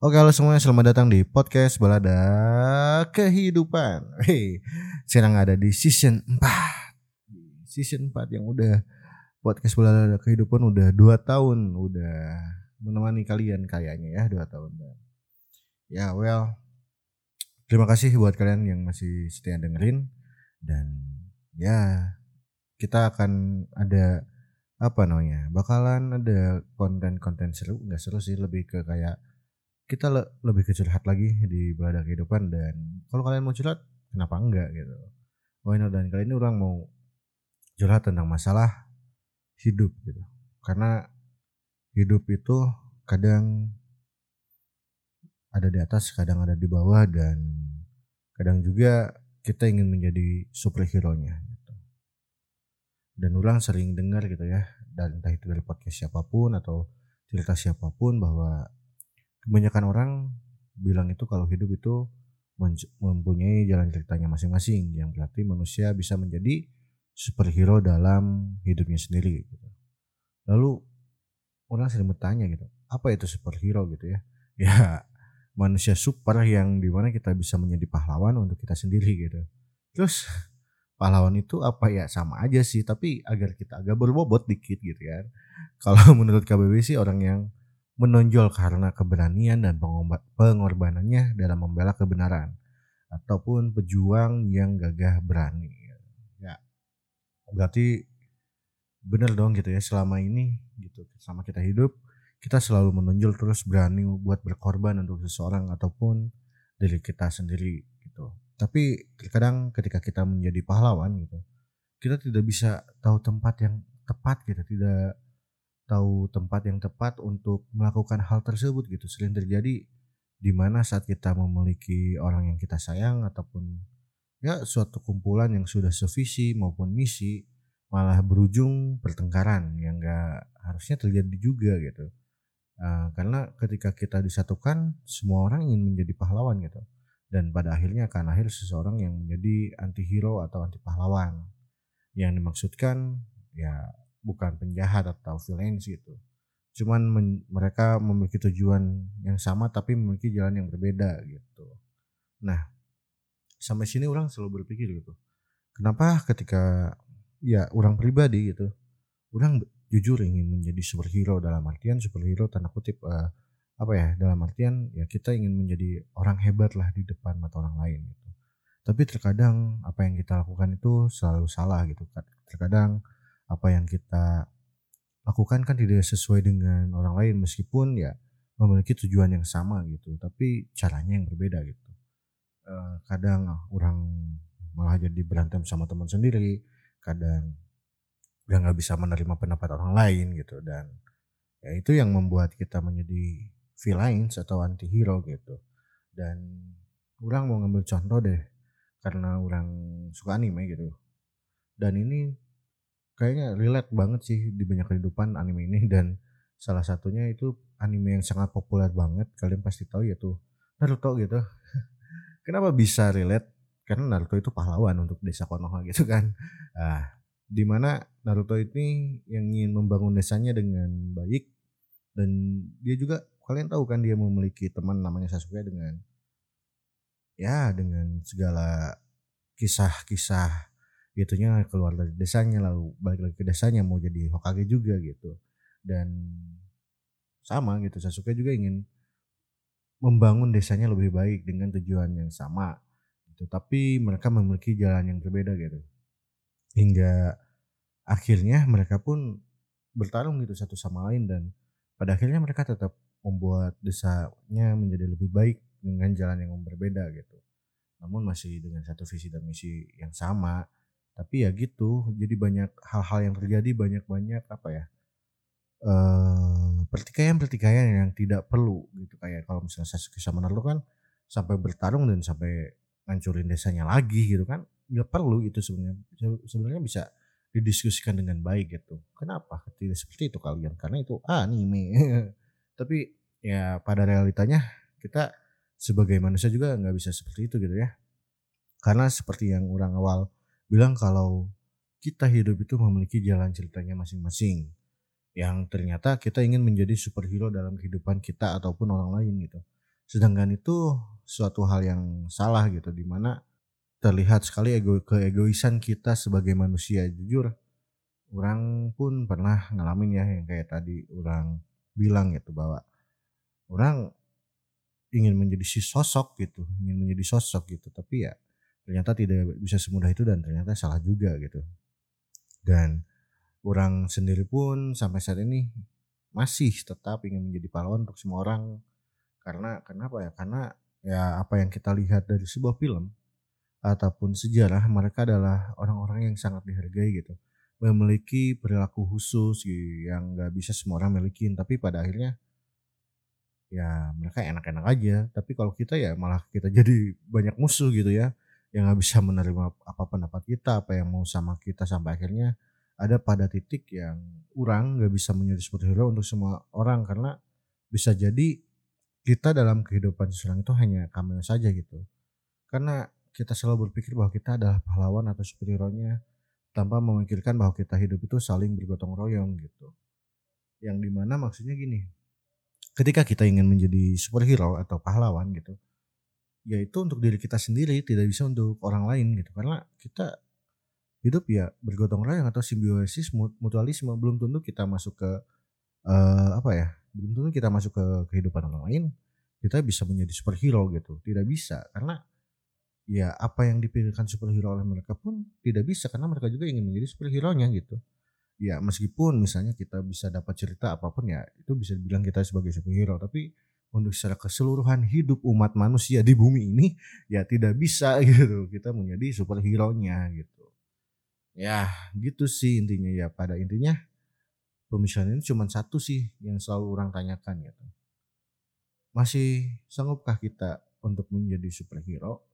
Oke halo semuanya. Selamat datang di podcast Balada Kehidupan. Hei, Sekarang ada di season 4 Season 4 yang udah Podcast Balada Kehidupan udah 2 tahun Udah menemani kalian kayaknya ya 2 tahun. Ya well Terima kasih buat kalian yang masih setia dengerin. Dan ya kita akan ada apa namanya bakalan ada konten-konten seru. Nggak seru sih lebih ke kayak kita le lebih ke curhat lagi di belada kehidupan dan kalau kalian mau curhat kenapa enggak gitu. Why not dan kali ini orang mau curhat tentang masalah hidup gitu. Karena hidup itu kadang ada di atas kadang ada di bawah dan kadang juga kita ingin menjadi superhero nya gitu. Dan orang sering dengar gitu ya dan entah itu dari podcast siapa pun atau cerita siapa pun bahwa kebanyakan orang bilang itu kalau hidup itu mempunyai jalan ceritanya masing-masing yang berarti manusia bisa menjadi superhero dalam hidupnya sendiri gitu. Lalu orang sering bertanya gitu, apa itu superhero gitu ya? Ya manusia super yang di mana kita bisa menjadi pahlawan untuk kita sendiri gitu. Terus pahlawan itu apa ya sama aja sih, tapi agar kita agak berbobot dikit gitu kan. Kalau menurut KBB sih orang yang menonjol karena keberanian dan pengorbanannya dalam membela kebenaran ataupun pejuang yang gagah berani. Ya, berarti benar dong gitu ya selama ini gitu sama kita hidup kita selalu menonjol terus berani buat berkorban untuk seseorang ataupun diri kita sendiri gitu. Tapi terkadang ketika kita menjadi pahlawan gitu, kita tidak bisa tahu tempat yang tepat gitu, tidak tahu tempat yang tepat untuk melakukan hal tersebut gitu. Sering terjadi di mana saat kita memiliki orang yang kita sayang ataupun ya suatu kumpulan yang sudah sevisi maupun misi malah berujung pertengkaran yang enggak harusnya terjadi juga gitu. Uh, karena ketika kita disatukan semua orang ingin menjadi pahlawan gitu. Dan pada akhirnya akan lahir seseorang yang menjadi anti hero atau anti pahlawan yang dimaksudkan ya bukan penjahat atau villains gitu. Cuman men, mereka memiliki tujuan yang sama tapi memiliki jalan yang berbeda gitu. Nah, sampai sini orang selalu berpikir gitu. Kenapa ketika ya orang pribadi gitu, orang jujur ingin menjadi superhero dalam artian superhero tanda kutip uh, apa ya dalam artian ya kita ingin menjadi orang hebat lah di depan mata orang lain gitu. Tapi terkadang apa yang kita lakukan itu selalu salah gitu. Terkadang apa yang kita lakukan kan tidak sesuai dengan orang lain. Meskipun ya memiliki tujuan yang sama gitu tapi caranya yang berbeda gitu. Uh, kadang orang malah jadi berantem sama teman sendiri kadang udah nggak bisa menerima pendapat orang lain gitu. Dan ya itu yang membuat kita menjadi villains atau anti hero gitu. Dan orang mau ngambil contoh deh karena orang suka anime gitu. Dan ini kayaknya relate banget sih di banyak kehidupan anime ini. Dan salah satunya itu anime yang sangat populer banget. Kalian pasti tahu ya tuh Naruto gitu. Kenapa bisa relate? Karena Naruto itu pahlawan untuk desa Konoha gitu kan. Ah di mana Naruto ini yang ingin membangun desanya dengan baik. Dan dia juga kalian tahu kan dia memiliki teman namanya Sasuke dengan ya dengan segala kisah-kisah gitunya keluar dari desanya lalu balik lagi ke desanya mau jadi Hokage juga gitu. Dan sama gitu Sasuke juga ingin membangun desanya lebih baik dengan tujuan yang sama gitu. Tapi mereka memiliki jalan yang berbeda gitu. Hingga akhirnya mereka pun bertarung gitu satu sama lain dan pada akhirnya mereka tetap membuat desanya menjadi lebih baik dengan jalan yang berbeda gitu. Namun masih dengan satu visi dan misi yang sama tapi ya gitu jadi banyak hal-hal yang terjadi banyak-banyak apa ya pertikaian-pertikaian yang tidak perlu gitu. Kayak kalau misalnya Sasuke sama Naruto kan sampai bertarung dan sampai ngancurin desanya lagi gitu kan nggak perlu itu sebenarnya. Sebenarnya bisa didiskusikan dengan baik gitu. Kenapa? Tidak seperti itu kalian karena itu anime. Tapi ya pada realitanya kita sebagai manusia juga nggak bisa seperti itu gitu ya. Karena seperti yang orang awal bilang kalau kita hidup itu memiliki jalan ceritanya masing-masing. Yang ternyata kita ingin menjadi superhero dalam kehidupan kita ataupun orang lain gitu. sedangkan itu suatu hal yang salah gitu di mana terlihat sekali ego keegoisan kita sebagai manusia. Jujur orang pun pernah ngalamin ya yang kayak tadi orang bilang gitu bahwa orang ingin menjadi si sosok gitu ingin menjadi sosok gitu. Tapi ya ternyata tidak bisa semudah itu dan ternyata salah juga gitu. Dan orang sendiri pun sampai saat ini masih tetap ingin menjadi pahlawan untuk semua orang. Karena kenapa ya? Karena ya apa yang kita lihat dari sebuah film ataupun sejarah mereka adalah orang-orang yang sangat dihargai gitu. Memiliki perilaku khusus yang nggak bisa semua orang milikin tapi pada akhirnya ya mereka enak-enak aja. Tapi kalau kita ya malah kita jadi banyak musuh gitu ya yang nggak bisa menerima apa pendapat kita apa yang mau sama kita sampai akhirnya ada pada titik yang orang nggak bisa menjadi superhero untuk semua orang. Karena bisa jadi kita dalam kehidupan seseorang itu hanya cameo saja gitu. Karena kita selalu berpikir bahwa kita adalah pahlawan atau superhero-nya tanpa memikirkan bahwa kita hidup itu saling bergotong royong gitu. Yang di mana maksudnya gini ketika kita ingin menjadi superhero atau pahlawan gitu yaitu untuk diri kita sendiri tidak bisa untuk orang lain gitu. Karena kita hidup ya bergotong royong atau simbiosis mutualisme. Belum tentu kita masuk ke uh, apa ya belum tentu kita masuk ke kehidupan orang lain kita bisa menjadi superhero gitu. Tidak bisa karena ya apa yang dipikirkan superhero oleh mereka pun tidak bisa karena mereka juga ingin menjadi superhero nya gitu. Ya meskipun misalnya kita bisa dapat cerita apa pun ya itu bisa dibilang kita sebagai superhero tapi untuk secara keseluruhan hidup umat manusia di bumi ini ya tidak bisa gitu. Kita menjadi superhero nya gitu. Ya gitu sih intinya ya. Pada intinya pemisahan ini cuma satu sih yang selalu orang tanyakan gitu. Masih sanggupkah kita untuk menjadi superhero